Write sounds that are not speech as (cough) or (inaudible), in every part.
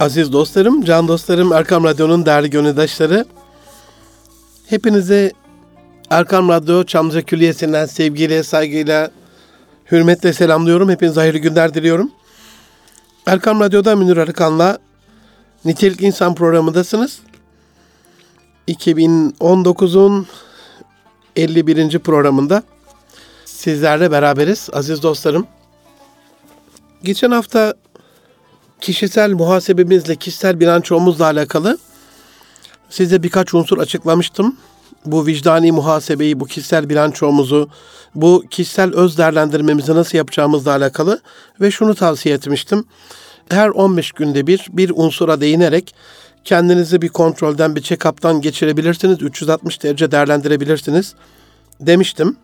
Aziz dostlarım, can dostlarım, Erkam Radyo'nun değerli gönüldaşları, hepinize Erkam Radyo Çamlıca Külliyesi'nden sevgiyle, saygıyla, hürmetle selamlıyorum. Hepinize hayırlı günler diliyorum. Erkam Radyo'da Münir Arıkan'la Nitelik İnsan programındasınız. 2019'un 51. programında sizlerle beraberiz aziz dostlarım. Geçen hafta kişisel muhasebemizle, kişisel bilançomuzla alakalı size birkaç unsur açıklamıştım. Bu vicdani muhasebeyi, bu kişisel bilançomuzu, bu kişisel öz değerlendirmemizi nasıl yapacağımızla alakalı ve şunu tavsiye etmiştim. Her 15 günde bir bir unsura değinerek kendinizi bir kontrolden, bir check-up'tan geçirebilirsiniz. 360 derece değerlendirebilirsiniz demiştim.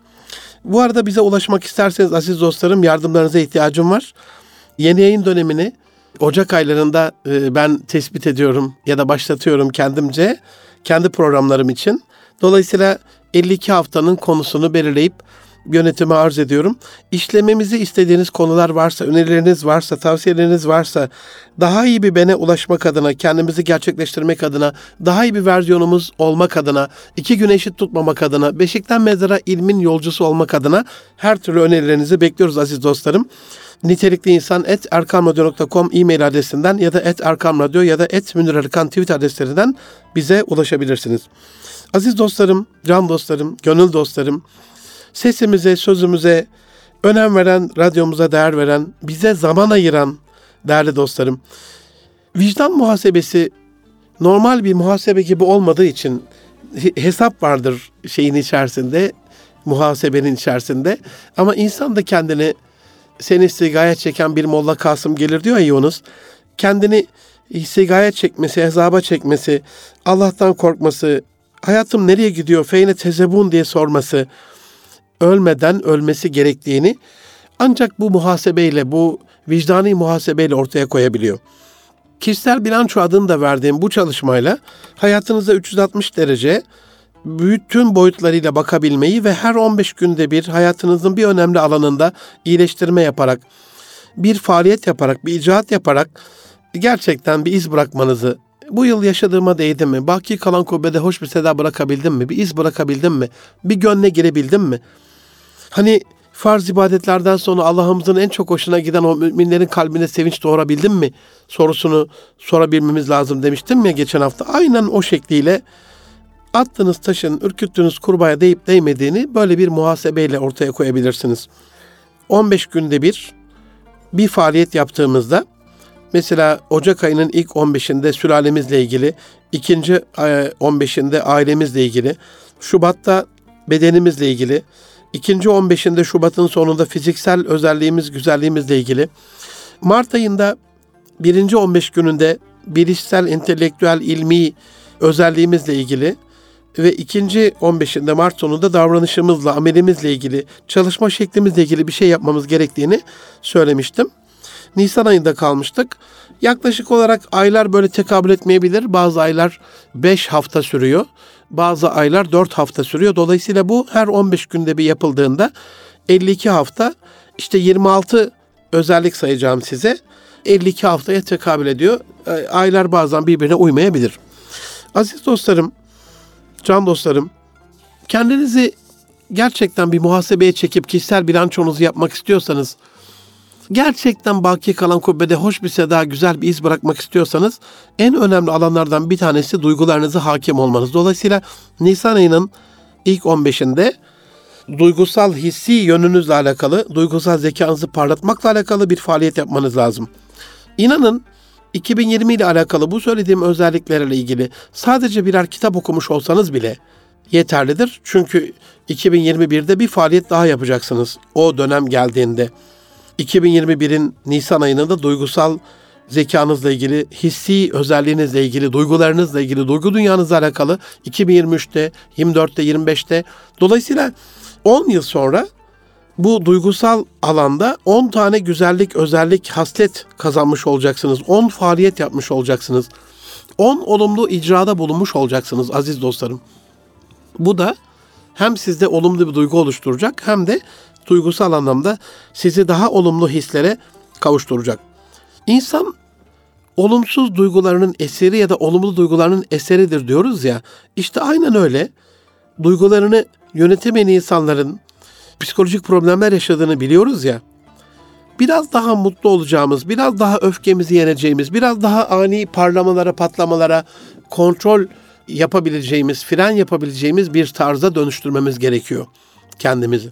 Bu arada bize ulaşmak isterseniz aziz dostlarım yardımlarınıza ihtiyacım var. Yeni yayın dönemini Ocak aylarında e, ben tespit ediyorum ya da başlatıyorum kendimce kendi programlarım için. Dolayısıyla 52 haftanın konusunu belirleyip yönetime arz ediyorum. İşlememizi istediğiniz konular varsa, önerileriniz varsa, tavsiyeleriniz varsa, daha iyi bir bene ulaşmak adına, kendimizi gerçekleştirmek adına, daha iyi bir versiyonumuz olmak adına, iki güne eşit tutmamak adına, beşikten mezara ilmin yolcusu olmak adına her türlü önerilerinizi bekliyoruz aziz dostlarım. Nitelikli insan et erkamradyo.com e-mail adresinden ya da et erkamradyo ya da et Münir Arıkan tweet adreslerinden bize ulaşabilirsiniz. Aziz dostlarım, can dostlarım, gönül dostlarım, sesimize, sözümüze önem veren, radyomuza değer veren, bize zaman ayıran değerli dostlarım. Vicdan muhasebesi normal bir muhasebe gibi olmadığı için hesap vardır şeyin içerisinde, muhasebenin içerisinde. Ama insan da kendini seni sigaya çeken bir Molla Kasım gelir diyor ya Yunus. Kendini sigaya çekmesi, hesaba çekmesi, Allah'tan korkması, hayatım nereye gidiyor, feyne tezebun diye sorması, ölmeden ölmesi gerektiğini ancak bu muhasebeyle, bu vicdani muhasebeyle ortaya koyabiliyor. Kişisel bilanço adını da verdiğim bu çalışmayla hayatınıza 360 derece bütün boyutlarıyla bakabilmeyi ve her 15 günde bir hayatınızın bir önemli alanında iyileştirme yaparak, bir faaliyet yaparak, bir icraat yaparak gerçekten bir iz bırakmanızı, bu yıl yaşadığıma değdi mi? Baki kalan kubbede hoş bir seda bırakabildim mi? Bir iz bırakabildim mi? Bir gönle girebildim mi? Hani farz ibadetlerden sonra Allah'ımızın en çok hoşuna giden o müminlerin kalbine sevinç doğurabildim mi? Sorusunu sorabilmemiz lazım demiştim ya geçen hafta. Aynen o şekliyle attığınız taşın ürküttüğünüz kurbağaya değip değmediğini böyle bir muhasebeyle ortaya koyabilirsiniz. 15 günde bir bir faaliyet yaptığımızda mesela Ocak ayının ilk 15'inde sülalemizle ilgili, ikinci 15'inde ailemizle ilgili, Şubat'ta bedenimizle ilgili, ikinci 15'inde Şubat'ın sonunda fiziksel özelliğimiz, güzelliğimizle ilgili, Mart ayında birinci 15 gününde bilişsel, entelektüel, ilmi özelliğimizle ilgili, ve ikinci 15'inde Mart sonunda davranışımızla, amelimizle ilgili, çalışma şeklimizle ilgili bir şey yapmamız gerektiğini söylemiştim. Nisan ayında kalmıştık. Yaklaşık olarak aylar böyle tekabül etmeyebilir. Bazı aylar 5 hafta sürüyor. Bazı aylar 4 hafta sürüyor. Dolayısıyla bu her 15 günde bir yapıldığında 52 hafta işte 26 özellik sayacağım size. 52 haftaya tekabül ediyor. Aylar bazen birbirine uymayabilir. Aziz dostlarım, can dostlarım, kendinizi gerçekten bir muhasebeye çekip kişisel bilançonuzu yapmak istiyorsanız, gerçekten baki kalan kubbede hoş bir seda, güzel bir iz bırakmak istiyorsanız, en önemli alanlardan bir tanesi duygularınızı hakim olmanız. Dolayısıyla Nisan ayının ilk 15'inde duygusal hissi yönünüzle alakalı, duygusal zekanızı parlatmakla alakalı bir faaliyet yapmanız lazım. İnanın 2020 ile alakalı bu söylediğim özelliklerle ilgili sadece birer kitap okumuş olsanız bile yeterlidir. Çünkü 2021'de bir faaliyet daha yapacaksınız o dönem geldiğinde. 2021'in Nisan ayında da duygusal zekanızla ilgili, hissi özelliğinizle ilgili, duygularınızla ilgili, duygu dünyanızla alakalı 2023'te, 24'te, 25'te. Dolayısıyla 10 yıl sonra bu duygusal alanda 10 tane güzellik, özellik, haslet kazanmış olacaksınız. 10 faaliyet yapmış olacaksınız. 10 olumlu icrada bulunmuş olacaksınız aziz dostlarım. Bu da hem sizde olumlu bir duygu oluşturacak hem de duygusal anlamda sizi daha olumlu hislere kavuşturacak. İnsan olumsuz duygularının eseri ya da olumlu duygularının eseridir diyoruz ya. İşte aynen öyle. Duygularını yönetemeyen insanların psikolojik problemler yaşadığını biliyoruz ya. Biraz daha mutlu olacağımız, biraz daha öfkemizi yeneceğimiz, biraz daha ani parlamalara, patlamalara kontrol yapabileceğimiz, fren yapabileceğimiz bir tarza dönüştürmemiz gerekiyor kendimizi.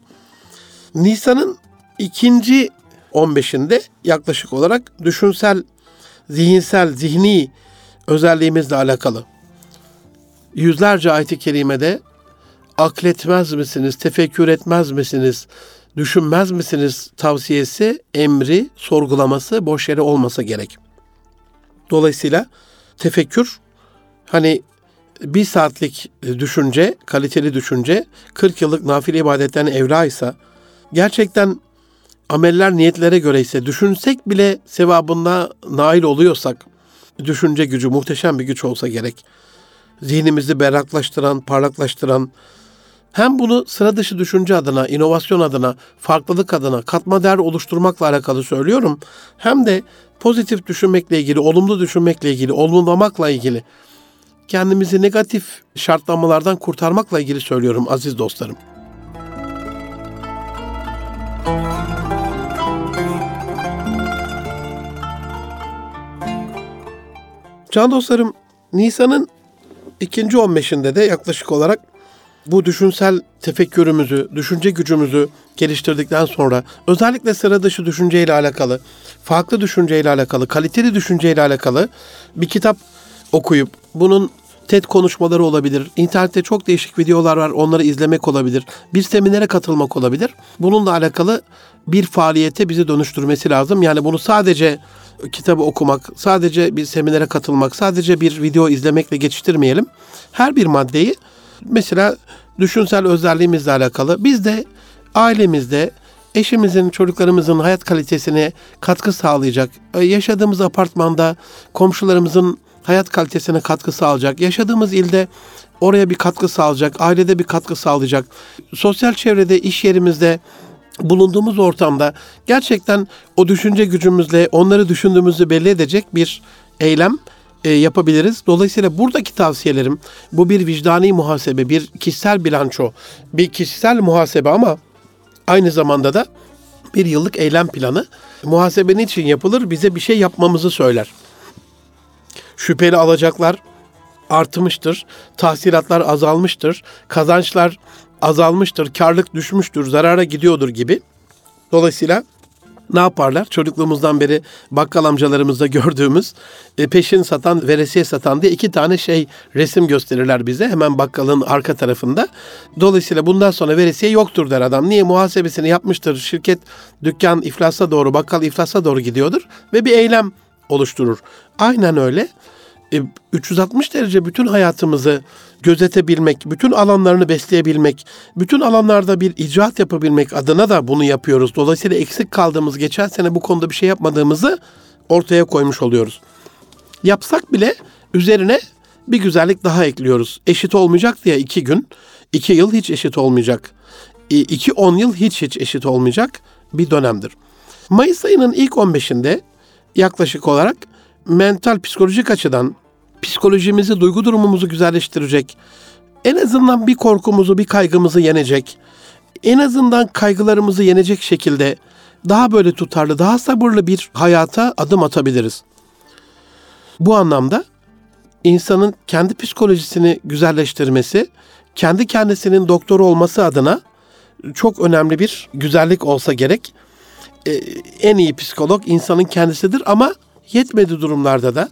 Nisan'ın ikinci 15'inde yaklaşık olarak düşünsel, zihinsel, zihni özelliğimizle alakalı. Yüzlerce ayet-i kerimede akletmez misiniz, tefekkür etmez misiniz, düşünmez misiniz tavsiyesi, emri, sorgulaması boş yere olmasa gerek. Dolayısıyla tefekkür hani bir saatlik düşünce, kaliteli düşünce 40 yıllık nafile ibadetten evla ise gerçekten ameller niyetlere göre ise düşünsek bile sevabında nail oluyorsak düşünce gücü muhteşem bir güç olsa gerek. Zihnimizi berraklaştıran, parlaklaştıran, hem bunu sıra dışı düşünce adına, inovasyon adına, farklılık adına, katma değer oluşturmakla alakalı söylüyorum. Hem de pozitif düşünmekle ilgili, olumlu düşünmekle ilgili, olumlamakla ilgili, kendimizi negatif şartlamalardan kurtarmakla ilgili söylüyorum aziz dostlarım. Can dostlarım, Nisan'ın ikinci 15'inde de yaklaşık olarak bu düşünsel tefekkürümüzü, düşünce gücümüzü geliştirdikten sonra özellikle sıra dışı düşünceyle alakalı, farklı düşünceyle alakalı, kaliteli düşünceyle alakalı bir kitap okuyup bunun TED konuşmaları olabilir. İnternette çok değişik videolar var. Onları izlemek olabilir. Bir seminere katılmak olabilir. Bununla alakalı bir faaliyete bizi dönüştürmesi lazım. Yani bunu sadece kitabı okumak, sadece bir seminere katılmak, sadece bir video izlemekle geçiştirmeyelim. Her bir maddeyi mesela düşünsel özelliğimizle alakalı biz de ailemizde eşimizin, çocuklarımızın hayat kalitesine katkı sağlayacak, e, yaşadığımız apartmanda komşularımızın hayat kalitesine katkı sağlayacak, yaşadığımız ilde oraya bir katkı sağlayacak, ailede bir katkı sağlayacak, sosyal çevrede, iş yerimizde, bulunduğumuz ortamda gerçekten o düşünce gücümüzle onları düşündüğümüzü belli edecek bir eylem e, yapabiliriz. Dolayısıyla buradaki tavsiyelerim bu bir vicdani muhasebe, bir kişisel bilanço, bir kişisel muhasebe ama aynı zamanda da bir yıllık eylem planı. Muhasebe için yapılır? Bize bir şey yapmamızı söyler. Şüpheli alacaklar artmıştır, tahsilatlar azalmıştır, kazançlar azalmıştır, karlık düşmüştür, zarara gidiyordur gibi. Dolayısıyla ne yaparlar? Çocukluğumuzdan beri bakkal amcalarımızda gördüğümüz e, peşin satan, veresiye satan diye iki tane şey resim gösterirler bize hemen bakkalın arka tarafında. Dolayısıyla bundan sonra veresiye yoktur der adam. Niye? Muhasebesini yapmıştır. Şirket, dükkan iflasa doğru, bakkal iflasa doğru gidiyordur ve bir eylem oluşturur. Aynen öyle. 360 e, derece bütün hayatımızı gözetebilmek, bütün alanlarını besleyebilmek, bütün alanlarda bir icraat yapabilmek adına da bunu yapıyoruz. Dolayısıyla eksik kaldığımız geçen sene bu konuda bir şey yapmadığımızı ortaya koymuş oluyoruz. Yapsak bile üzerine bir güzellik daha ekliyoruz. Eşit olmayacak diye iki gün, iki yıl hiç eşit olmayacak. İki on yıl hiç hiç eşit olmayacak bir dönemdir. Mayıs ayının ilk 15'inde yaklaşık olarak mental psikolojik açıdan psikolojimizi, duygu durumumuzu güzelleştirecek. En azından bir korkumuzu, bir kaygımızı yenecek. En azından kaygılarımızı yenecek şekilde daha böyle tutarlı, daha sabırlı bir hayata adım atabiliriz. Bu anlamda insanın kendi psikolojisini güzelleştirmesi, kendi kendisinin doktoru olması adına çok önemli bir güzellik olsa gerek. Ee, en iyi psikolog insanın kendisidir ama yetmedi durumlarda da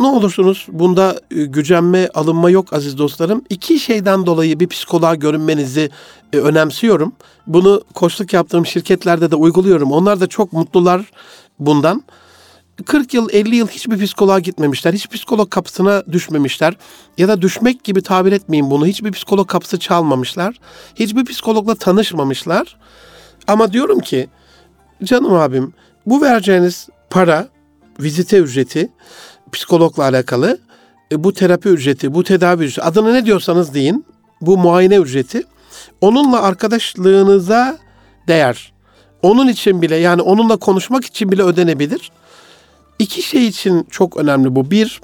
ne olursunuz bunda e, gücenme, alınma yok aziz dostlarım. İki şeyden dolayı bir psikoloğa görünmenizi e, önemsiyorum. Bunu koçluk yaptığım şirketlerde de uyguluyorum. Onlar da çok mutlular bundan. 40 yıl, 50 yıl hiçbir psikoloğa gitmemişler. Hiç psikolog kapısına düşmemişler. Ya da düşmek gibi tabir etmeyin bunu. Hiçbir psikolog kapısı çalmamışlar. Hiçbir psikologla tanışmamışlar. Ama diyorum ki canım abim bu vereceğiniz para, vizite ücreti psikologla alakalı e, bu terapi ücreti, bu tedavi ücreti adını ne diyorsanız deyin. bu muayene ücreti onunla arkadaşlığınıza değer. Onun için bile yani onunla konuşmak için bile ödenebilir. İki şey için çok önemli bu. Bir,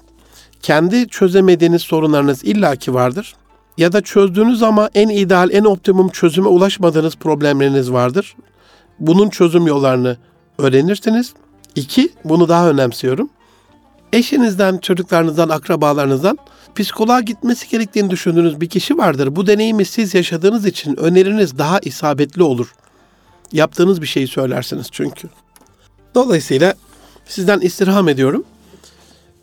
kendi çözemediğiniz sorunlarınız illaki vardır. Ya da çözdüğünüz ama en ideal, en optimum çözüme ulaşmadığınız problemleriniz vardır. Bunun çözüm yollarını öğrenirsiniz. İki, bunu daha önemsiyorum. Eşinizden, çocuklarınızdan, akrabalarınızdan psikoloğa gitmesi gerektiğini düşündüğünüz bir kişi vardır. Bu deneyimi siz yaşadığınız için öneriniz daha isabetli olur. Yaptığınız bir şeyi söylersiniz çünkü. Dolayısıyla sizden istirham ediyorum.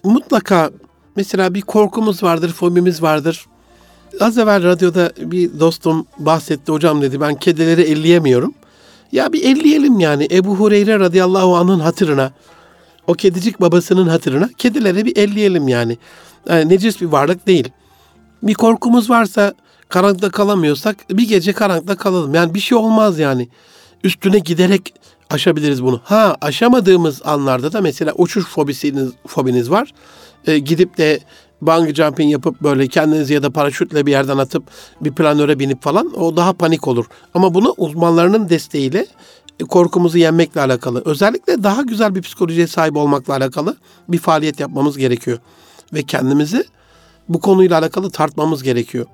Mutlaka mesela bir korkumuz vardır, fobimiz vardır. Az evvel radyoda bir dostum bahsetti. Hocam dedi ben kedileri elleyemiyorum. Ya bir elleyelim yani Ebu Hureyre radıyallahu anh'ın hatırına. O kedicik babasının hatırına kedileri bir elleyelim yani. yani. Necis bir varlık değil. Bir korkumuz varsa karanlıkta kalamıyorsak bir gece karanlıkta kalalım. Yani bir şey olmaz yani. Üstüne giderek aşabiliriz bunu. Ha aşamadığımız anlarda da mesela uçuş fobisiniz, fobiniz var. Ee, gidip de bungee jumping yapıp böyle kendinizi ya da paraşütle bir yerden atıp bir planöre binip falan o daha panik olur. Ama bunu uzmanlarının desteğiyle e, korkumuzu yenmekle alakalı, özellikle daha güzel bir psikolojiye sahip olmakla alakalı bir faaliyet yapmamız gerekiyor. Ve kendimizi bu konuyla alakalı tartmamız gerekiyor.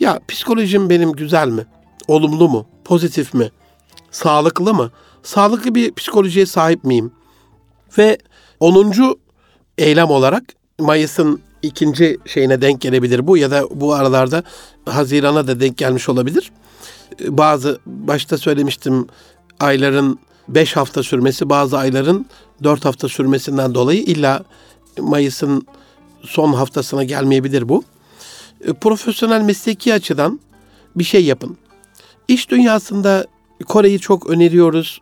Ya psikolojim benim güzel mi? Olumlu mu? Pozitif mi? Sağlıklı mı? Sağlıklı bir psikolojiye sahip miyim? Ve 10. eylem olarak Mayıs'ın ikinci şeyine denk gelebilir bu ya da bu aralarda Haziran'a da denk gelmiş olabilir. Bazı başta söylemiştim ayların 5 hafta sürmesi, bazı ayların 4 hafta sürmesinden dolayı illa Mayıs'ın son haftasına gelmeyebilir bu. Profesyonel mesleki açıdan bir şey yapın. İş dünyasında Kore'yi çok öneriyoruz,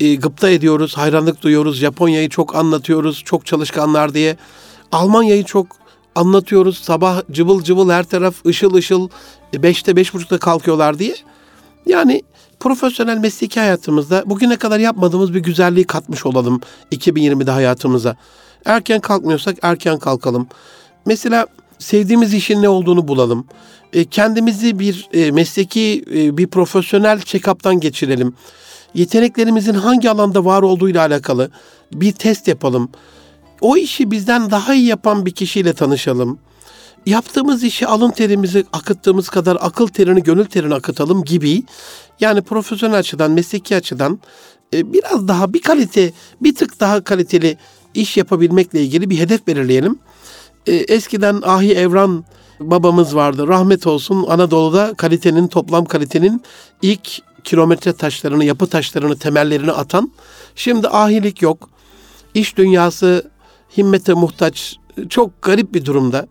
e, gıpta ediyoruz, hayranlık duyuyoruz. Japonya'yı çok anlatıyoruz, çok çalışkanlar diye. Almanya'yı çok anlatıyoruz. Sabah cıvıl cıvıl her taraf ışıl ışıl. E, beşte beş buçukta kalkıyorlar diye. Yani profesyonel mesleki hayatımızda bugüne kadar yapmadığımız bir güzelliği katmış olalım 2020'de hayatımıza. Erken kalkmıyorsak erken kalkalım. Mesela sevdiğimiz işin ne olduğunu bulalım. E, kendimizi bir e, mesleki e, bir profesyonel check-up'tan geçirelim. Yeteneklerimizin hangi alanda var olduğuyla alakalı bir test yapalım. O işi bizden daha iyi yapan bir kişiyle tanışalım. Yaptığımız işi alın terimizi akıttığımız kadar akıl terini, gönül terini akıtalım gibi. Yani profesyonel açıdan, mesleki açıdan e, biraz daha bir kalite, bir tık daha kaliteli iş yapabilmekle ilgili bir hedef belirleyelim. E, eskiden Ahi Evran babamız vardı. Rahmet olsun Anadolu'da kalitenin, toplam kalitenin ilk kilometre taşlarını, yapı taşlarını, temellerini atan. Şimdi ahilik yok. İş dünyası himmete muhtaç, çok garip bir durumda.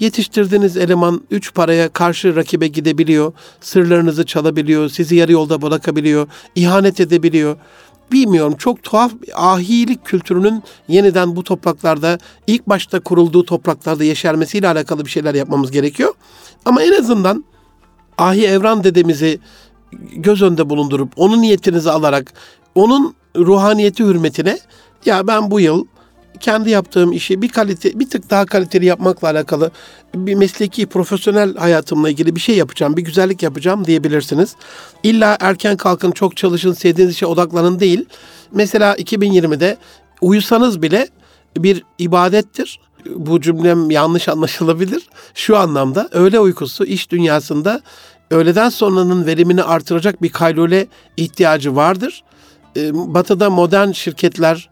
Yetiştirdiğiniz eleman üç paraya karşı rakibe gidebiliyor, sırlarınızı çalabiliyor, sizi yarı yolda bırakabiliyor, ihanet edebiliyor. Bilmiyorum çok tuhaf ahilik kültürünün yeniden bu topraklarda ilk başta kurulduğu topraklarda yeşermesiyle alakalı bir şeyler yapmamız gerekiyor. Ama en azından Ahi Evran dedemizi göz önünde bulundurup onun niyetinizi alarak onun ruhaniyeti hürmetine ya ben bu yıl kendi yaptığım işi bir kalite bir tık daha kaliteli yapmakla alakalı bir mesleki profesyonel hayatımla ilgili bir şey yapacağım, bir güzellik yapacağım diyebilirsiniz. İlla erken kalkın, çok çalışın, sevdiğiniz işe odaklanın değil. Mesela 2020'de uyusanız bile bir ibadettir. Bu cümlem yanlış anlaşılabilir. Şu anlamda öğle uykusu iş dünyasında öğleden sonranın verimini artıracak bir kaylule ihtiyacı vardır. Batı'da modern şirketler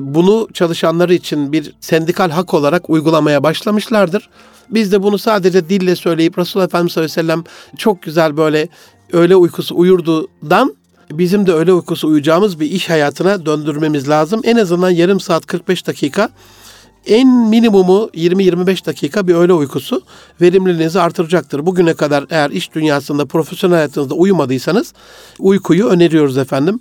bunu çalışanları için bir sendikal hak olarak uygulamaya başlamışlardır. Biz de bunu sadece dille söyleyip Resulullah Efendimiz sallallahu aleyhi ve sellem çok güzel böyle öğle uykusu uyurdudan bizim de öğle uykusu uyuyacağımız bir iş hayatına döndürmemiz lazım. En azından yarım saat 45 dakika en minimumu 20-25 dakika bir öğle uykusu verimliliğinizi artıracaktır. Bugüne kadar eğer iş dünyasında profesyonel hayatınızda uyumadıysanız uykuyu öneriyoruz efendim.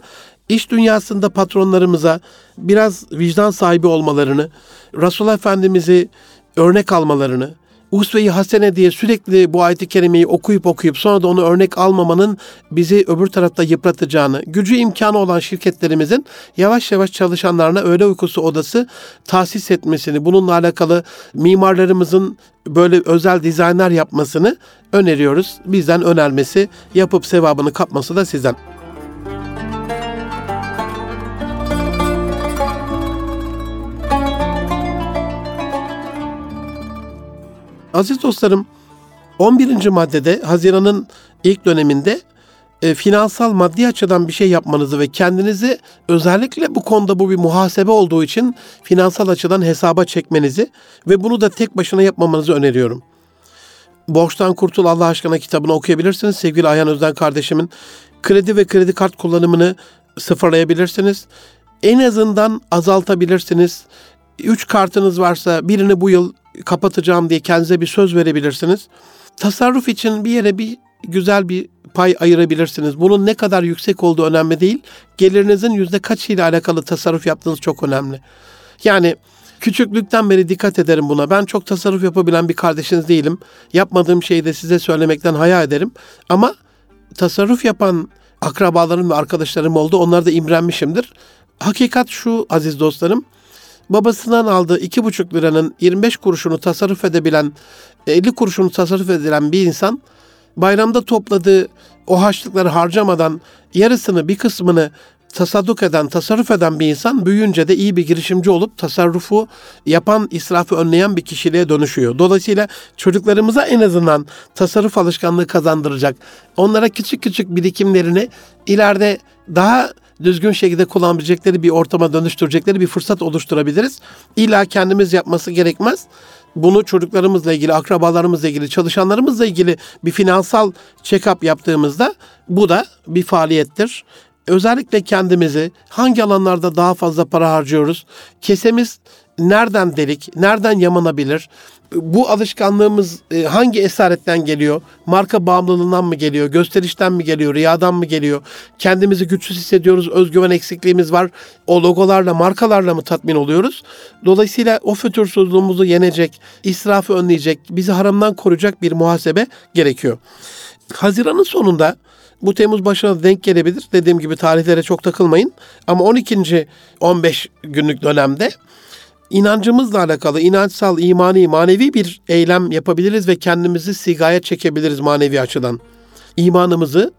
İş dünyasında patronlarımıza biraz vicdan sahibi olmalarını, Resulullah Efendimiz'i örnek almalarını, usve-i hasene diye sürekli bu ayet-i kerimeyi okuyup okuyup sonra da onu örnek almamanın bizi öbür tarafta yıpratacağını, gücü imkanı olan şirketlerimizin yavaş yavaş çalışanlarına öğle uykusu odası tahsis etmesini, bununla alakalı mimarlarımızın böyle özel dizaynlar yapmasını öneriyoruz. Bizden önermesi, yapıp sevabını kapması da sizden. Aziz dostlarım, 11. maddede Haziran'ın ilk döneminde e, finansal maddi açıdan bir şey yapmanızı ve kendinizi özellikle bu konuda bu bir muhasebe olduğu için finansal açıdan hesaba çekmenizi ve bunu da tek başına yapmamanızı öneriyorum. Borçtan Kurtul Allah aşkına kitabını okuyabilirsiniz. Sevgili Ayhan Özden kardeşimin kredi ve kredi kart kullanımını sıfırlayabilirsiniz. En azından azaltabilirsiniz. Üç kartınız varsa birini bu yıl kapatacağım diye kendinize bir söz verebilirsiniz. Tasarruf için bir yere bir güzel bir pay ayırabilirsiniz. Bunun ne kadar yüksek olduğu önemli değil. Gelirinizin yüzde kaç ile alakalı tasarruf yaptığınız çok önemli. Yani küçüklükten beri dikkat ederim buna. Ben çok tasarruf yapabilen bir kardeşiniz değilim. Yapmadığım şeyi de size söylemekten haya ederim. Ama tasarruf yapan akrabalarım ve arkadaşlarım oldu. Onlara da imrenmişimdir. Hakikat şu aziz dostlarım babasından aldığı iki buçuk liranın 25 kuruşunu tasarruf edebilen, 50 kuruşunu tasarruf edilen bir insan bayramda topladığı o harçlıkları harcamadan yarısını bir kısmını tasadduk eden, tasarruf eden bir insan büyüyünce de iyi bir girişimci olup tasarrufu yapan, israfı önleyen bir kişiliğe dönüşüyor. Dolayısıyla çocuklarımıza en azından tasarruf alışkanlığı kazandıracak, onlara küçük küçük birikimlerini ileride daha düzgün şekilde kullanabilecekleri bir ortama dönüştürecekleri bir fırsat oluşturabiliriz. İlla kendimiz yapması gerekmez. Bunu çocuklarımızla ilgili, akrabalarımızla ilgili, çalışanlarımızla ilgili bir finansal check-up yaptığımızda bu da bir faaliyettir. Özellikle kendimizi hangi alanlarda daha fazla para harcıyoruz? Kesemiz nereden delik, nereden yamanabilir? Bu alışkanlığımız e, hangi esaretten geliyor? Marka bağımlılığından mı geliyor? Gösterişten mi geliyor? Riyadan mı geliyor? Kendimizi güçsüz hissediyoruz. Özgüven eksikliğimiz var. O logolarla, markalarla mı tatmin oluyoruz? Dolayısıyla o fütursuzluğumuzu yenecek, israfı önleyecek, bizi haramdan koruyacak bir muhasebe gerekiyor. Haziran'ın sonunda bu Temmuz başına denk gelebilir. Dediğim gibi tarihlere çok takılmayın. Ama 12. 15 günlük dönemde inancımızla alakalı inançsal, imani, manevi bir eylem yapabiliriz ve kendimizi sigaya çekebiliriz manevi açıdan. İmanımızı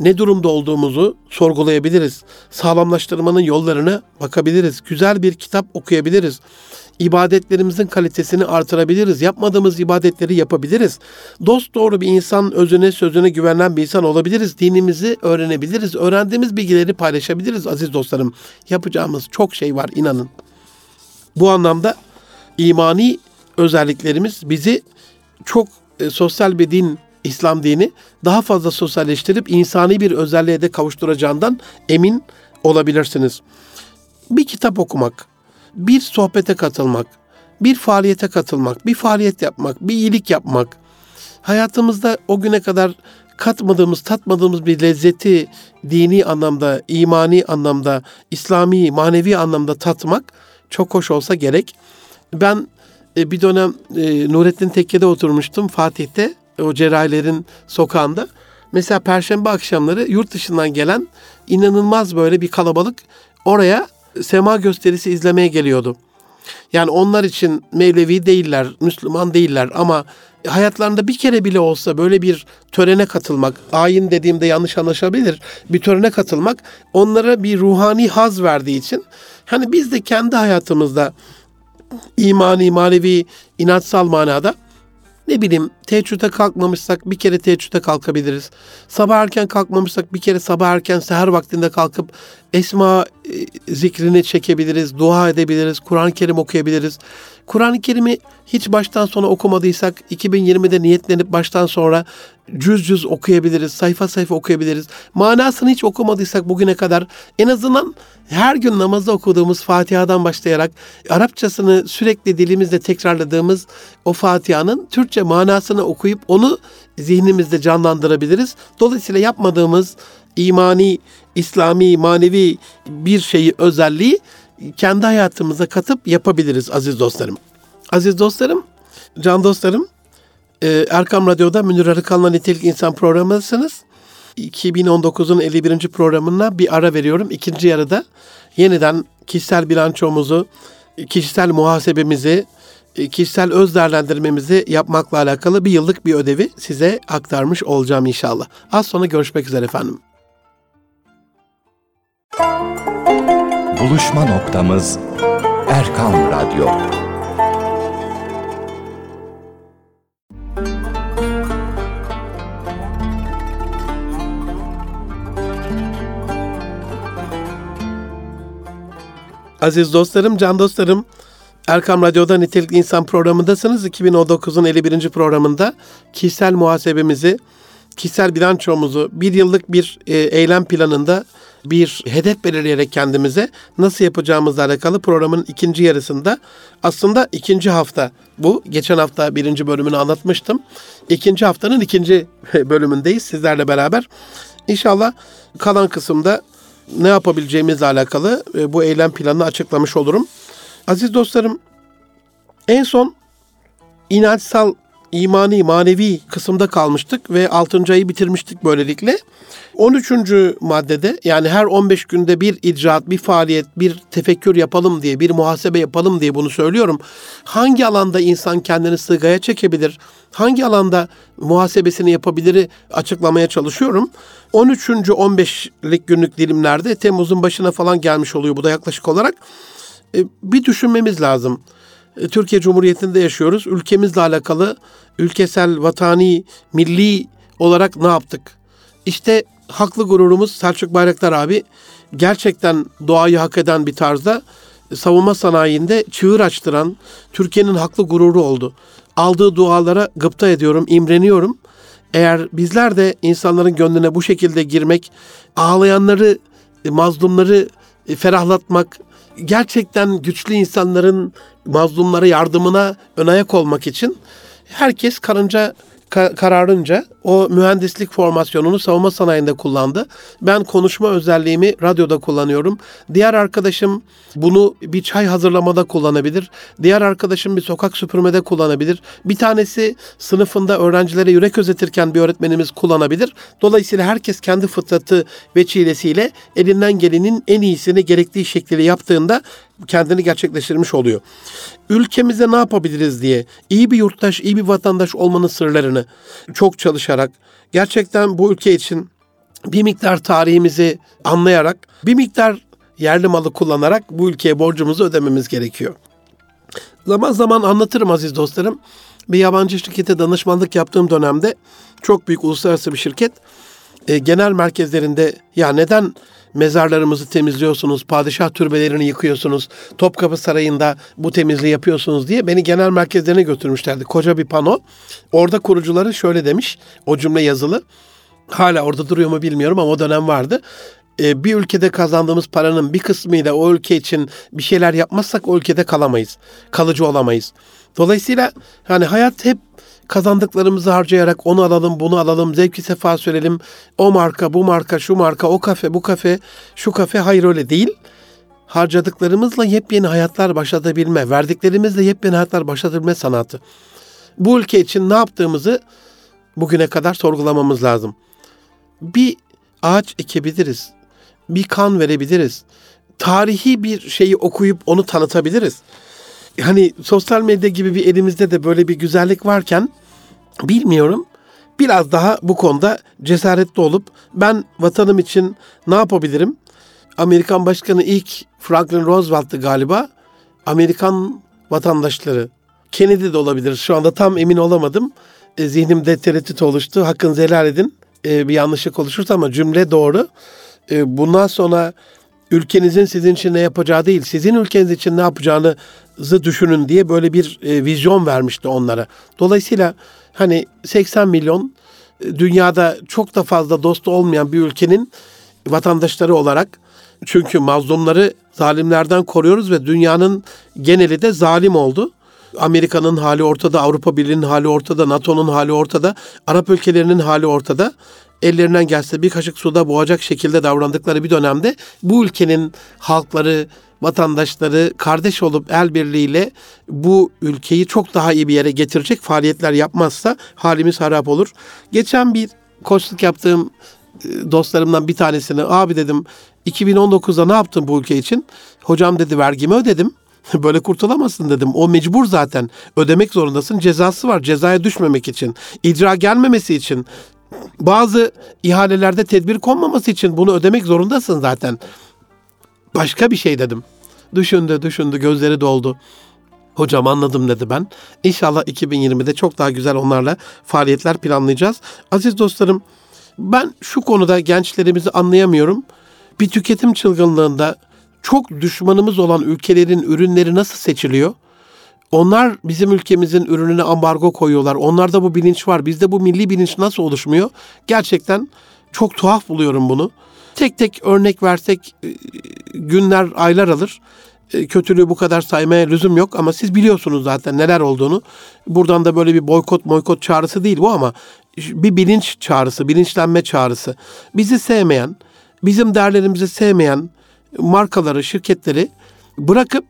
ne durumda olduğumuzu sorgulayabiliriz. Sağlamlaştırmanın yollarını bakabiliriz. Güzel bir kitap okuyabiliriz. İbadetlerimizin kalitesini artırabiliriz. Yapmadığımız ibadetleri yapabiliriz. Dost doğru bir insan, özüne sözüne güvenen bir insan olabiliriz. Dinimizi öğrenebiliriz. Öğrendiğimiz bilgileri paylaşabiliriz aziz dostlarım. Yapacağımız çok şey var inanın. Bu anlamda imani özelliklerimiz bizi çok e, sosyal bir din, İslam dini daha fazla sosyalleştirip insani bir özelliğe de kavuşturacağından emin olabilirsiniz. Bir kitap okumak, bir sohbete katılmak, bir faaliyete katılmak, bir faaliyet yapmak, bir iyilik yapmak, hayatımızda o güne kadar katmadığımız, tatmadığımız bir lezzeti dini anlamda, imani anlamda, İslami, manevi anlamda tatmak çok hoş olsa gerek. Ben e, bir dönem e, Nurettin Tekke'de oturmuştum Fatih'te o cerrahilerin sokağında. Mesela perşembe akşamları yurt dışından gelen inanılmaz böyle bir kalabalık oraya sema gösterisi izlemeye geliyordu. Yani onlar için Mevlevi değiller, Müslüman değiller ama hayatlarında bir kere bile olsa böyle bir törene katılmak, ayin dediğimde yanlış anlaşabilir, bir törene katılmak onlara bir ruhani haz verdiği için hani biz de kendi hayatımızda imani, manevi, inançsal manada ne bileyim teheccüde kalkmamışsak bir kere teheccüde kalkabiliriz. Sabah erken kalkmamışsak bir kere sabah erken seher vaktinde kalkıp esma e, zikrini çekebiliriz, dua edebiliriz, Kur'an-ı Kerim okuyabiliriz. Kur'an-ı Kerim'i hiç baştan sona okumadıysak 2020'de niyetlenip baştan sonra cüz cüz okuyabiliriz, sayfa sayfa okuyabiliriz. Manasını hiç okumadıysak bugüne kadar en azından her gün namazda okuduğumuz Fatiha'dan başlayarak Arapçasını sürekli dilimizde tekrarladığımız o Fatiha'nın Türkçe manasını okuyup onu zihnimizde canlandırabiliriz. Dolayısıyla yapmadığımız imani, İslami, manevi bir şeyi, özelliği kendi hayatımıza katıp yapabiliriz aziz dostlarım. Aziz dostlarım, can dostlarım, Ee, Erkam Radyo'da Münir Arıkan'la Nitelik İnsan programındasınız. 2019'un 51. programına bir ara veriyorum. İkinci yarıda yeniden kişisel bilançomuzu, kişisel muhasebemizi, kişisel öz değerlendirmemizi yapmakla alakalı bir yıllık bir ödevi size aktarmış olacağım inşallah. Az sonra görüşmek üzere efendim. Buluşma noktamız Erkam Radyo. Aziz dostlarım, can dostlarım, Erkam Radyo'da Nitelikli İnsan programındasınız. 2019'un 51. programında kişisel muhasebemizi, kişisel bilançomuzu bir yıllık bir e, eylem planında bir hedef belirleyerek kendimize nasıl yapacağımızla alakalı programın ikinci yarısında aslında ikinci hafta bu. Geçen hafta birinci bölümünü anlatmıştım. İkinci haftanın ikinci (laughs) bölümündeyiz sizlerle beraber. İnşallah kalan kısımda ne yapabileceğimizle alakalı e, bu eylem planını açıklamış olurum. Aziz dostlarım, en son inançsal, imani, manevi kısımda kalmıştık ve 6. ayı bitirmiştik böylelikle. 13. maddede yani her 15 günde bir icraat, bir faaliyet, bir tefekkür yapalım diye, bir muhasebe yapalım diye bunu söylüyorum. Hangi alanda insan kendini sığgaya çekebilir? Hangi alanda muhasebesini yapabiliri açıklamaya çalışıyorum. 13. 15'lik günlük dilimlerde Temmuz'un başına falan gelmiş oluyor bu da yaklaşık olarak. E, bir düşünmemiz lazım. E, Türkiye Cumhuriyeti'nde yaşıyoruz. Ülkemizle alakalı ülkesel, vatani, milli olarak ne yaptık? İşte haklı gururumuz Selçuk Bayraktar abi gerçekten doğayı hak eden bir tarzda savunma sanayinde çığır açtıran Türkiye'nin haklı gururu oldu. Aldığı dualara gıpta ediyorum, imreniyorum. Eğer bizler de insanların gönlüne bu şekilde girmek, ağlayanları, mazlumları ferahlatmak, gerçekten güçlü insanların mazlumlara yardımına ön ayak olmak için herkes karınca ka- kararınca o mühendislik formasyonunu savunma sanayinde kullandı. Ben konuşma özelliğimi radyoda kullanıyorum. Diğer arkadaşım bunu bir çay hazırlamada kullanabilir. Diğer arkadaşım bir sokak süpürmede kullanabilir. Bir tanesi sınıfında öğrencilere yürek özetirken bir öğretmenimiz kullanabilir. Dolayısıyla herkes kendi fıtratı ve çilesiyle elinden gelenin en iyisini gerektiği şekliyle yaptığında kendini gerçekleştirmiş oluyor. Ülkemize ne yapabiliriz diye iyi bir yurttaş, iyi bir vatandaş olmanın sırlarını çok çalışarak gerçekten bu ülke için bir miktar tarihimizi anlayarak, bir miktar yerli malı kullanarak bu ülkeye borcumuzu ödememiz gerekiyor. Zaman zaman anlatırım aziz dostlarım. Bir yabancı şirkete danışmanlık yaptığım dönemde çok büyük uluslararası bir şirket e, genel merkezlerinde ya neden mezarlarımızı temizliyorsunuz, padişah türbelerini yıkıyorsunuz, Topkapı Sarayı'nda bu temizliği yapıyorsunuz diye beni genel merkezlerine götürmüşlerdi. Koca bir pano. Orada kurucuları şöyle demiş, o cümle yazılı. Hala orada duruyor mu bilmiyorum ama o dönem vardı e, bir ülkede kazandığımız paranın bir kısmıyla o ülke için bir şeyler yapmazsak o ülkede kalamayız. Kalıcı olamayız. Dolayısıyla hani hayat hep kazandıklarımızı harcayarak onu alalım, bunu alalım, zevki sefa sürelim. O marka, bu marka, şu marka, o kafe, bu kafe, şu kafe hayır öyle değil. Harcadıklarımızla yepyeni hayatlar başlatabilme, verdiklerimizle yepyeni hayatlar başlatabilme sanatı. Bu ülke için ne yaptığımızı bugüne kadar sorgulamamız lazım. Bir ağaç ekebiliriz. Bir kan verebiliriz. Tarihi bir şeyi okuyup onu tanıtabiliriz. Hani sosyal medya gibi bir elimizde de böyle bir güzellik varken bilmiyorum biraz daha bu konuda cesaretli olup ben vatanım için ne yapabilirim? Amerikan Başkanı ilk Franklin Roosevelt'tı galiba. Amerikan vatandaşları Kennedy de olabilir. Şu anda tam emin olamadım. E, zihnimde tereddüt oluştu. Hakkınızı helal edin. E, bir yanlışlık oluşursa ama cümle doğru. E, bundan sonra ülkenizin sizin için ne yapacağı değil, sizin ülkeniz için ne yapacağınızı düşünün diye böyle bir e, vizyon vermişti onlara. Dolayısıyla hani 80 milyon e, dünyada çok da fazla dostu olmayan bir ülkenin vatandaşları olarak çünkü mazlumları zalimlerden koruyoruz ve dünyanın geneli de zalim oldu. Amerika'nın hali ortada, Avrupa Birliği'nin hali ortada, NATO'nun hali ortada, Arap ülkelerinin hali ortada. ellerinden gelse bir kaşık suda boğacak şekilde davrandıkları bir dönemde bu ülkenin halkları, vatandaşları kardeş olup el birliğiyle bu ülkeyi çok daha iyi bir yere getirecek faaliyetler yapmazsa halimiz harap olur. Geçen bir koçluk yaptığım e, dostlarımdan bir tanesine abi dedim 2019'da ne yaptın bu ülke için? Hocam dedi vergimi ödedim. (laughs) Böyle kurtulamazsın dedim. O mecbur zaten. Ödemek zorundasın. Cezası var. Cezaya düşmemek için. icra gelmemesi için. Bazı ihalelerde tedbir konmaması için bunu ödemek zorundasın zaten. Başka bir şey dedim. Düşündü, düşündü, gözleri doldu. Hocam anladım dedi ben. İnşallah 2020'de çok daha güzel onlarla faaliyetler planlayacağız. Aziz dostlarım, ben şu konuda gençlerimizi anlayamıyorum. Bir tüketim çılgınlığında çok düşmanımız olan ülkelerin ürünleri nasıl seçiliyor? Onlar bizim ülkemizin ürününe ambargo koyuyorlar. Onlarda bu bilinç var. Bizde bu milli bilinç nasıl oluşmuyor? Gerçekten çok tuhaf buluyorum bunu. Tek tek örnek versek e, günler, aylar alır. E, kötülüğü bu kadar saymaya lüzum yok ama siz biliyorsunuz zaten neler olduğunu. Buradan da böyle bir boykot boykot çağrısı değil bu ama bir bilinç çağrısı, bilinçlenme çağrısı. Bizi sevmeyen, bizim değerlerimizi sevmeyen markaları, şirketleri bırakıp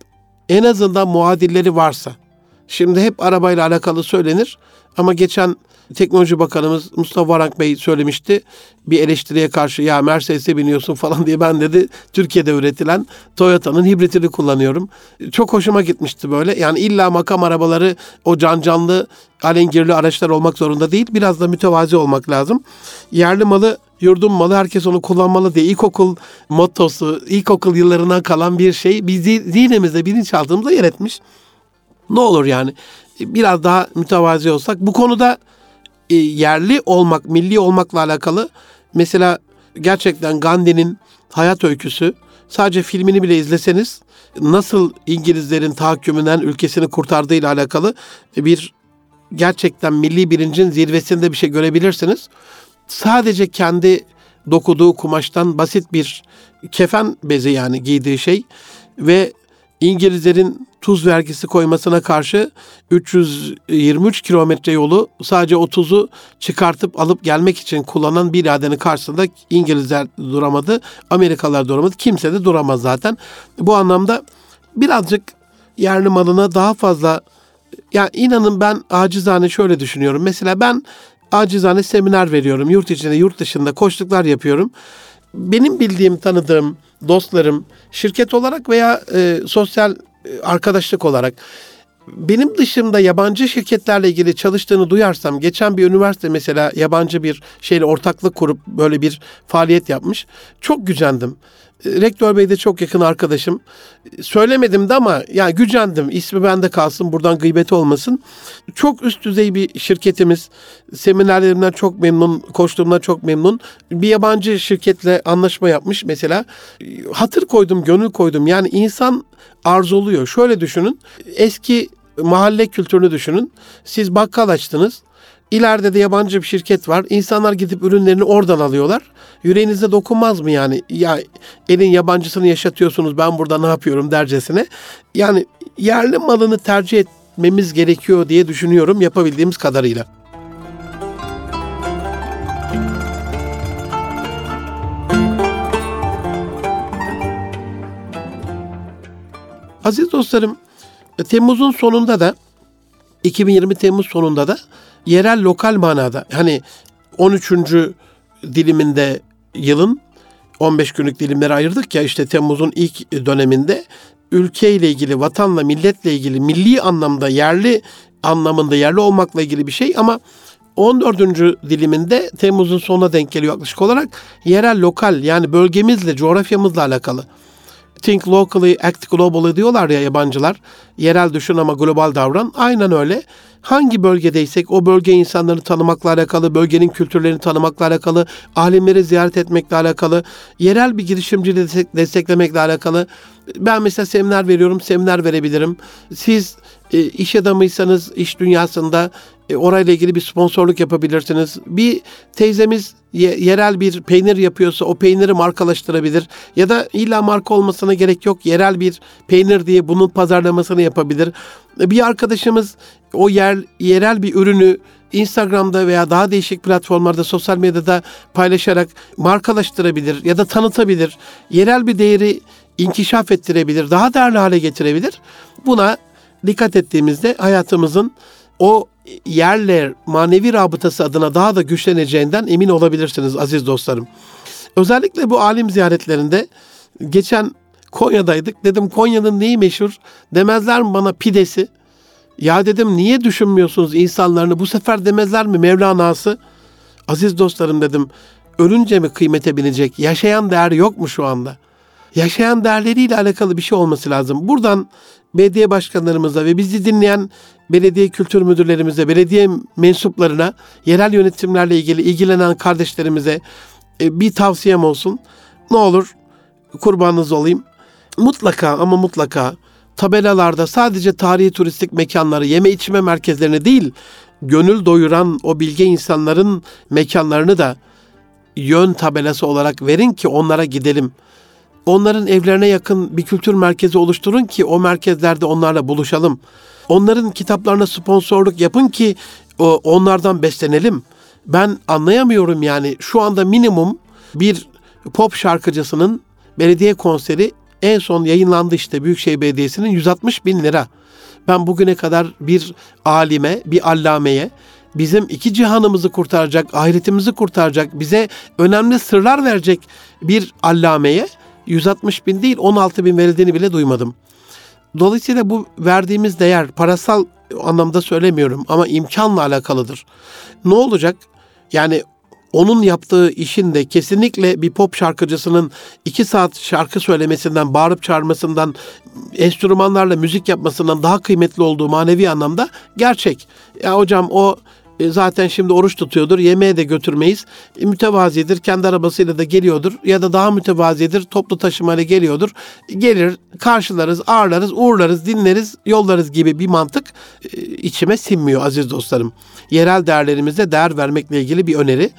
en azından muadilleri varsa. Şimdi hep arabayla alakalı söylenir ama geçen Teknoloji Bakanımız Mustafa Varank Bey söylemişti. Bir eleştiriye karşı ya Mercedes'e biniyorsun falan diye ben dedi Türkiye'de üretilen Toyota'nın hibritini kullanıyorum. Çok hoşuma gitmişti böyle. Yani illa makam arabaları o can canlı alengirli araçlar olmak zorunda değil. Biraz da mütevazi olmak lazım. Yerli malı yurdum malı herkes onu kullanmalı diye ilkokul mottosu, ilkokul yıllarından kalan bir şey biz zihnimizde bilinçaltımızda yer etmiş. Ne olur yani biraz daha mütevazi olsak. Bu konuda e, yerli olmak, milli olmakla alakalı mesela gerçekten Gandhi'nin hayat öyküsü sadece filmini bile izleseniz nasıl İngilizlerin tahakkümünden ülkesini kurtardığıyla alakalı bir gerçekten milli bilincin zirvesinde bir şey görebilirsiniz. Sadece kendi dokuduğu kumaştan basit bir kefen bezi yani giydiği şey ve İngilizlerin tuz vergisi koymasına karşı 323 kilometre yolu sadece 30'u çıkartıp alıp gelmek için kullanan bir iradenin karşısında İngilizler duramadı, Amerikalılar duramadı. Kimse de duramaz zaten. Bu anlamda birazcık yerli malına daha fazla ya inanın ben acizane şöyle düşünüyorum. Mesela ben acizane seminer veriyorum. Yurt içinde, yurt dışında koştuklar yapıyorum. Benim bildiğim, tanıdığım dostlarım şirket olarak veya e, sosyal e, arkadaşlık olarak benim dışımda yabancı şirketlerle ilgili çalıştığını duyarsam geçen bir üniversite mesela yabancı bir şeyle ortaklık kurup böyle bir faaliyet yapmış. Çok gücendim. Rektör Bey de çok yakın arkadaşım. Söylemedim de ama yani gücendim. İsmi bende kalsın buradan gıybeti olmasın. Çok üst düzey bir şirketimiz. Seminerlerimden çok memnun, koştuğumdan çok memnun. Bir yabancı şirketle anlaşma yapmış mesela. Hatır koydum, gönül koydum. Yani insan arzuluyor. Şöyle düşünün. Eski mahalle kültürünü düşünün. Siz bakkal açtınız. İleride de yabancı bir şirket var. İnsanlar gidip ürünlerini oradan alıyorlar. Yüreğinize dokunmaz mı yani? Ya elin yabancısını yaşatıyorsunuz ben burada ne yapıyorum dercesine. Yani yerli malını tercih etmemiz gerekiyor diye düşünüyorum yapabildiğimiz kadarıyla. Aziz dostlarım, Temmuz'un sonunda da 2020 Temmuz sonunda da yerel lokal manada hani 13. diliminde yılın 15 günlük dilimlere ayırdık ya işte Temmuz'un ilk döneminde ülkeyle ilgili, vatanla, milletle ilgili, milli anlamda, yerli anlamında yerli olmakla ilgili bir şey ama 14. diliminde Temmuz'un sonuna denk geliyor yaklaşık olarak yerel, lokal yani bölgemizle, coğrafyamızla alakalı. Think locally, act globally diyorlar ya yabancılar. Yerel düşün ama global davran. Aynen öyle. Hangi bölgedeysek o bölge insanlarını tanımakla alakalı, bölgenin kültürlerini tanımakla alakalı, alimleri ziyaret etmekle alakalı, yerel bir girişimci destek, desteklemekle alakalı. Ben mesela seminer veriyorum, seminer verebilirim. Siz e, iş adamıysanız iş dünyasında e, orayla ilgili bir sponsorluk yapabilirsiniz. Bir teyzemiz yerel bir peynir yapıyorsa o peyniri markalaştırabilir. Ya da illa marka olmasına gerek yok. Yerel bir peynir diye bunun pazarlamasını yapabilir. Bir arkadaşımız o yer yerel bir ürünü Instagram'da veya daha değişik platformlarda sosyal medyada paylaşarak markalaştırabilir ya da tanıtabilir. Yerel bir değeri inkişaf ettirebilir, daha değerli hale getirebilir. Buna dikkat ettiğimizde hayatımızın o yerle manevi rabıtası adına daha da güçleneceğinden emin olabilirsiniz aziz dostlarım. Özellikle bu alim ziyaretlerinde geçen Konya'daydık. Dedim Konya'nın neyi meşhur? Demezler mi bana pidesi? Ya dedim niye düşünmüyorsunuz insanlarını? Bu sefer demezler mi Mevlana'sı? Aziz dostlarım dedim. Ölünce mi kıymete binecek? Yaşayan değer yok mu şu anda? Yaşayan değerleriyle alakalı bir şey olması lazım. Buradan belediye başkanlarımıza ve bizi dinleyen belediye kültür müdürlerimize, belediye mensuplarına, yerel yönetimlerle ilgili ilgilenen kardeşlerimize e, bir tavsiyem olsun. Ne olur kurbanınız olayım. Mutlaka ama mutlaka tabelalarda sadece tarihi turistik mekanları, yeme içme merkezlerini değil, gönül doyuran o bilge insanların mekanlarını da yön tabelası olarak verin ki onlara gidelim. Onların evlerine yakın bir kültür merkezi oluşturun ki o merkezlerde onlarla buluşalım. Onların kitaplarına sponsorluk yapın ki onlardan beslenelim. Ben anlayamıyorum yani şu anda minimum bir pop şarkıcısının belediye konseri en son yayınlandı işte Büyükşehir Belediyesi'nin 160 bin lira. Ben bugüne kadar bir alime, bir allameye, bizim iki cihanımızı kurtaracak, ahiretimizi kurtaracak, bize önemli sırlar verecek bir allameye 160 bin değil 16 bin verildiğini bile duymadım. Dolayısıyla bu verdiğimiz değer parasal anlamda söylemiyorum ama imkanla alakalıdır. Ne olacak? Yani onun yaptığı işin de kesinlikle bir pop şarkıcısının iki saat şarkı söylemesinden, bağırıp çağırmasından, enstrümanlarla müzik yapmasından daha kıymetli olduğu manevi anlamda gerçek. Ya hocam o e, zaten şimdi oruç tutuyordur. Yemeğe de götürmeyiz. E, mütevazidir. Kendi arabasıyla da geliyordur. Ya da daha mütevazidir. Toplu taşımayla geliyordur. Gelir, karşılarız, ağırlarız, uğurlarız, dinleriz, yollarız gibi bir mantık e, içime sinmiyor aziz dostlarım. Yerel değerlerimize değer vermekle ilgili bir öneri.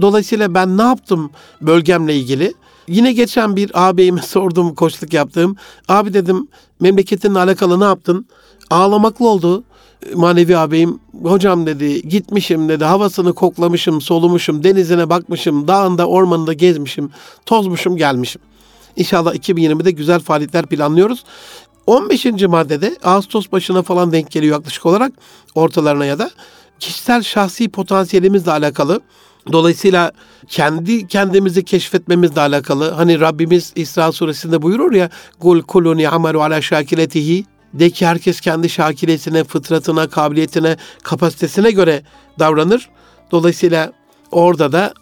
Dolayısıyla ben ne yaptım bölgemle ilgili? Yine geçen bir ağabeyime (laughs) sordum koçluk yaptığım. Abi dedim memleketinle alakalı ne yaptın? Ağlamaklı oldu manevi ağabeyim hocam dedi gitmişim dedi havasını koklamışım solumuşum denizine bakmışım dağında ormanında gezmişim tozmuşum gelmişim. İnşallah 2020'de güzel faaliyetler planlıyoruz. 15. maddede Ağustos başına falan denk geliyor yaklaşık olarak ortalarına ya da kişisel şahsi potansiyelimizle alakalı Dolayısıyla kendi kendimizi keşfetmemizle alakalı hani Rabbimiz İsra suresinde buyurur ya kul kuluni amalu ala şakiletihi de ki herkes kendi şakilesine, fıtratına, kabiliyetine, kapasitesine göre davranır. Dolayısıyla orada da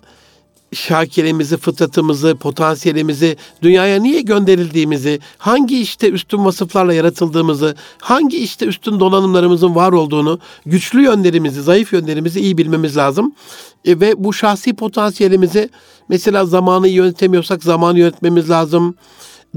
şakiremizi, fıtratımızı, potansiyelimizi, dünyaya niye gönderildiğimizi, hangi işte üstün vasıflarla yaratıldığımızı, hangi işte üstün donanımlarımızın var olduğunu, güçlü yönlerimizi, zayıf yönlerimizi iyi bilmemiz lazım. E, ve bu şahsi potansiyelimizi mesela zamanı yönetemiyorsak zamanı yönetmemiz lazım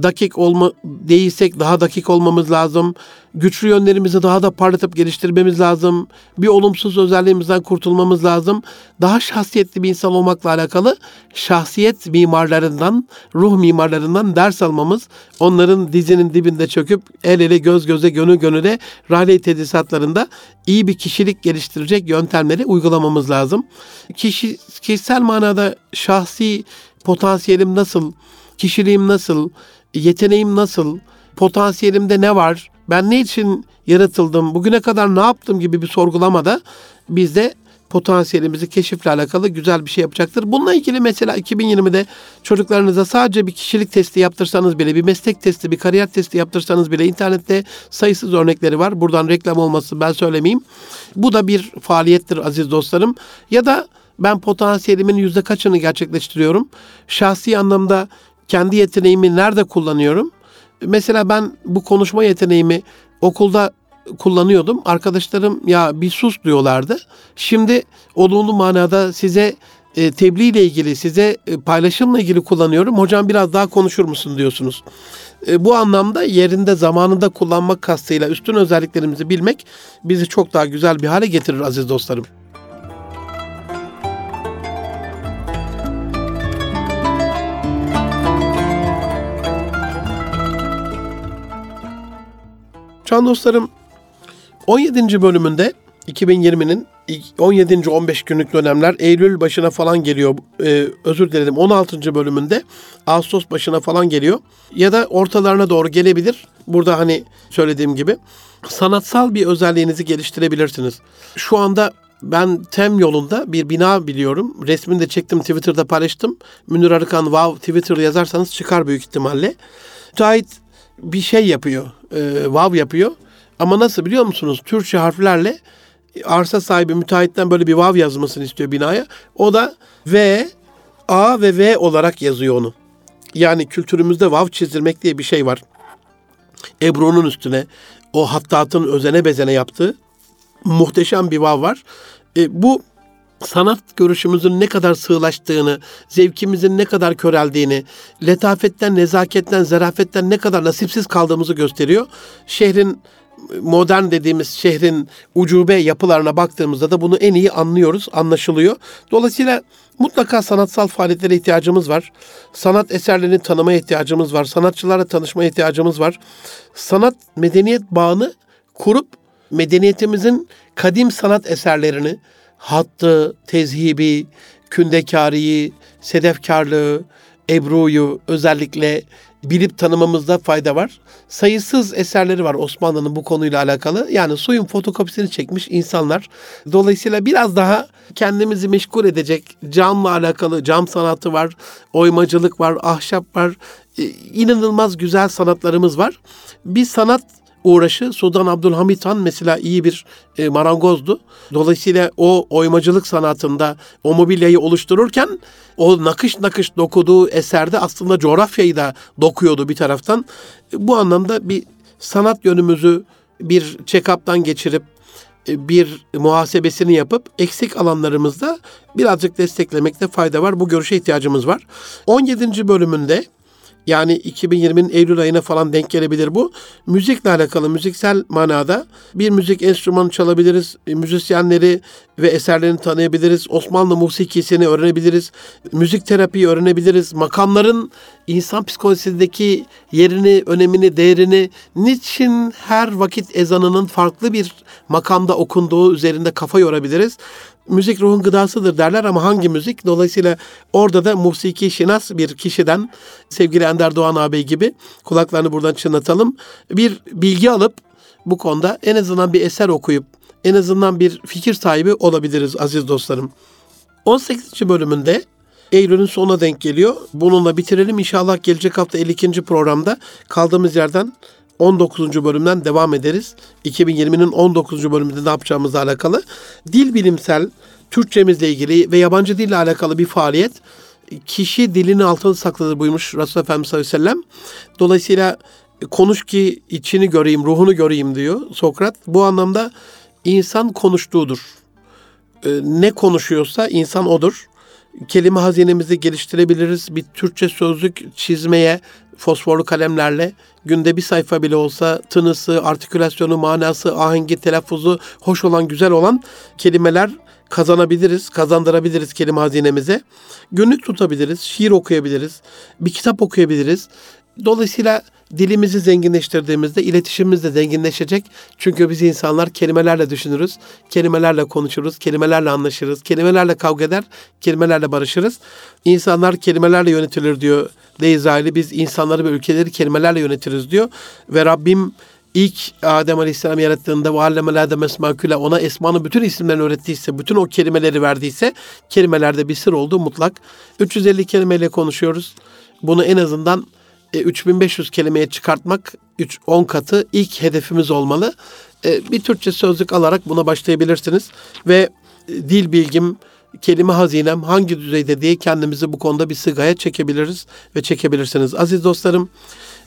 dakik olma değilsek daha dakik olmamız lazım. Güçlü yönlerimizi daha da parlatıp geliştirmemiz lazım. Bir olumsuz özelliğimizden kurtulmamız lazım. Daha şahsiyetli bir insan olmakla alakalı şahsiyet mimarlarından, ruh mimarlarından ders almamız, onların dizinin dibinde çöküp el ele göz göze gönül gönüle rale tedisatlarında iyi bir kişilik geliştirecek yöntemleri uygulamamız lazım. Kişi, kişisel manada şahsi potansiyelim nasıl, kişiliğim nasıl, yeteneğim nasıl, potansiyelimde ne var, ben ne için yaratıldım, bugüne kadar ne yaptım gibi bir sorgulamada bizde potansiyelimizi keşifle alakalı güzel bir şey yapacaktır. Bununla ilgili mesela 2020'de çocuklarınıza sadece bir kişilik testi yaptırsanız bile, bir meslek testi, bir kariyer testi yaptırsanız bile internette sayısız örnekleri var. Buradan reklam olması ben söylemeyeyim. Bu da bir faaliyettir aziz dostlarım. Ya da ben potansiyelimin yüzde kaçını gerçekleştiriyorum? Şahsi anlamda kendi yeteneğimi nerede kullanıyorum? Mesela ben bu konuşma yeteneğimi okulda kullanıyordum. Arkadaşlarım ya bir sus diyorlardı. Şimdi olumlu manada size e, tebliğ ile ilgili, size e, paylaşımla ilgili kullanıyorum. Hocam biraz daha konuşur musun diyorsunuz. E, bu anlamda yerinde zamanında kullanmak kastıyla üstün özelliklerimizi bilmek bizi çok daha güzel bir hale getirir aziz dostlarım. Can dostlarım 17. bölümünde 2020'nin ilk 17. 15 günlük dönemler Eylül başına falan geliyor. Ee, özür dilerim 16. bölümünde Ağustos başına falan geliyor. Ya da ortalarına doğru gelebilir. Burada hani söylediğim gibi sanatsal bir özelliğinizi geliştirebilirsiniz. Şu anda ben TEM yolunda bir bina biliyorum. Resmini de çektim Twitter'da paylaştım. Münir Arıkan wow Twitter yazarsanız çıkar büyük ihtimalle. Müteahhit bir şey yapıyor. E, wow yapıyor. Ama nasıl biliyor musunuz? Türkçe harflerle arsa sahibi müteahhitten böyle bir vav yazmasını istiyor binaya. O da V, A ve V olarak yazıyor onu. Yani kültürümüzde vav çizilmek diye bir şey var. Ebru'nun üstüne o hattatın özene bezene yaptığı muhteşem bir vav var. E, bu sanat görüşümüzün ne kadar sığlaştığını, zevkimizin ne kadar köreldiğini, letafetten, nezaketten, zarafetten ne kadar nasipsiz kaldığımızı gösteriyor. Şehrin modern dediğimiz şehrin ucube yapılarına baktığımızda da bunu en iyi anlıyoruz, anlaşılıyor. Dolayısıyla mutlaka sanatsal faaliyetlere ihtiyacımız var. Sanat eserlerini tanımaya ihtiyacımız var. Sanatçılarla tanışmaya ihtiyacımız var. Sanat medeniyet bağını kurup medeniyetimizin kadim sanat eserlerini, hattı, tezhibi, kündekariyi, sedefkarlığı, ebruyu özellikle bilip tanımamızda fayda var. Sayısız eserleri var Osmanlı'nın bu konuyla alakalı. Yani suyun fotokopisini çekmiş insanlar. Dolayısıyla biraz daha kendimizi meşgul edecek camla alakalı cam sanatı var, oymacılık var, ahşap var. İnanılmaz güzel sanatlarımız var. Bir sanat uğraşı Sultan Abdülhamit Han mesela iyi bir e, marangozdu. Dolayısıyla o oymacılık sanatında o mobilyayı oluştururken o nakış nakış dokuduğu eserde aslında coğrafyayı da dokuyordu bir taraftan. Bu anlamda bir sanat yönümüzü bir check-up'tan geçirip e, bir muhasebesini yapıp eksik alanlarımızda birazcık desteklemekte fayda var. Bu görüşe ihtiyacımız var. 17. bölümünde yani 2020'nin Eylül ayına falan denk gelebilir bu. Müzikle alakalı, müziksel manada bir müzik enstrümanı çalabiliriz. E, müzisyenleri ve eserlerini tanıyabiliriz. Osmanlı musikisini öğrenebiliriz. Müzik terapiyi öğrenebiliriz. Makamların insan psikolojisindeki yerini, önemini, değerini niçin her vakit ezanının farklı bir makamda okunduğu üzerinde kafa yorabiliriz müzik ruhun gıdasıdır derler ama hangi müzik? Dolayısıyla orada da musiki şinas bir kişiden sevgili Ender Doğan ağabey gibi kulaklarını buradan çınlatalım. Bir bilgi alıp bu konuda en azından bir eser okuyup en azından bir fikir sahibi olabiliriz aziz dostlarım. 18. bölümünde Eylül'ün sonuna denk geliyor. Bununla bitirelim. İnşallah gelecek hafta 52. programda kaldığımız yerden 19. bölümden devam ederiz. 2020'nin 19. bölümünde ne yapacağımızla alakalı. Dil bilimsel, Türkçemizle ilgili ve yabancı dille alakalı bir faaliyet. Kişi dilini altına sakladı buymuş Resulullah Efendimiz sallallahu aleyhi ve sellem. Dolayısıyla konuş ki içini göreyim, ruhunu göreyim diyor Sokrat. Bu anlamda insan konuştuğudur. Ee, ne konuşuyorsa insan odur kelime hazinemizi geliştirebiliriz. Bir Türkçe sözlük çizmeye fosforlu kalemlerle günde bir sayfa bile olsa tınısı, artikülasyonu, manası, ahengi, telaffuzu hoş olan, güzel olan kelimeler kazanabiliriz, kazandırabiliriz kelime hazinemize. Günlük tutabiliriz, şiir okuyabiliriz, bir kitap okuyabiliriz. Dolayısıyla dilimizi zenginleştirdiğimizde iletişimimiz de zenginleşecek. Çünkü biz insanlar kelimelerle düşünürüz, kelimelerle konuşuruz, kelimelerle anlaşırız, kelimelerle kavga eder, kelimelerle barışırız. İnsanlar kelimelerle yönetilir diyor Deyzali. Biz insanları ve ülkeleri kelimelerle yönetiriz diyor. Ve Rabbim ilk Adem Aleyhisselam yarattığında وَعَلَّمَ الْاَدَمَ esmaküle ona esmanın bütün isimlerini öğrettiyse, bütün o kelimeleri verdiyse kelimelerde bir sır olduğu mutlak. 350 kelimeyle konuşuyoruz. Bunu en azından 3500 e, kelimeye çıkartmak 3 10 katı ilk hedefimiz olmalı. E, bir Türkçe sözlük alarak buna başlayabilirsiniz ve e, dil bilgim, kelime hazinem hangi düzeyde diye kendimizi bu konuda bir sigaya çekebiliriz ve çekebilirsiniz. Aziz dostlarım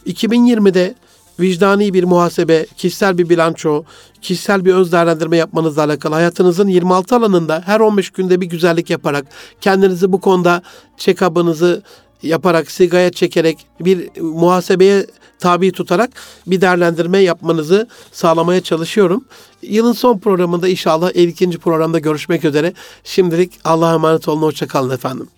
2020'de vicdani bir muhasebe, kişisel bir bilanço, kişisel bir öz değerlendirme yapmanızla alakalı hayatınızın 26 alanında her 15 günde bir güzellik yaparak kendinizi bu konuda check-up'ınızı yaparak, sigaya çekerek, bir muhasebeye tabi tutarak bir değerlendirme yapmanızı sağlamaya çalışıyorum. Yılın son programında inşallah 52. programda görüşmek üzere. Şimdilik Allah'a emanet olun. Hoşçakalın efendim.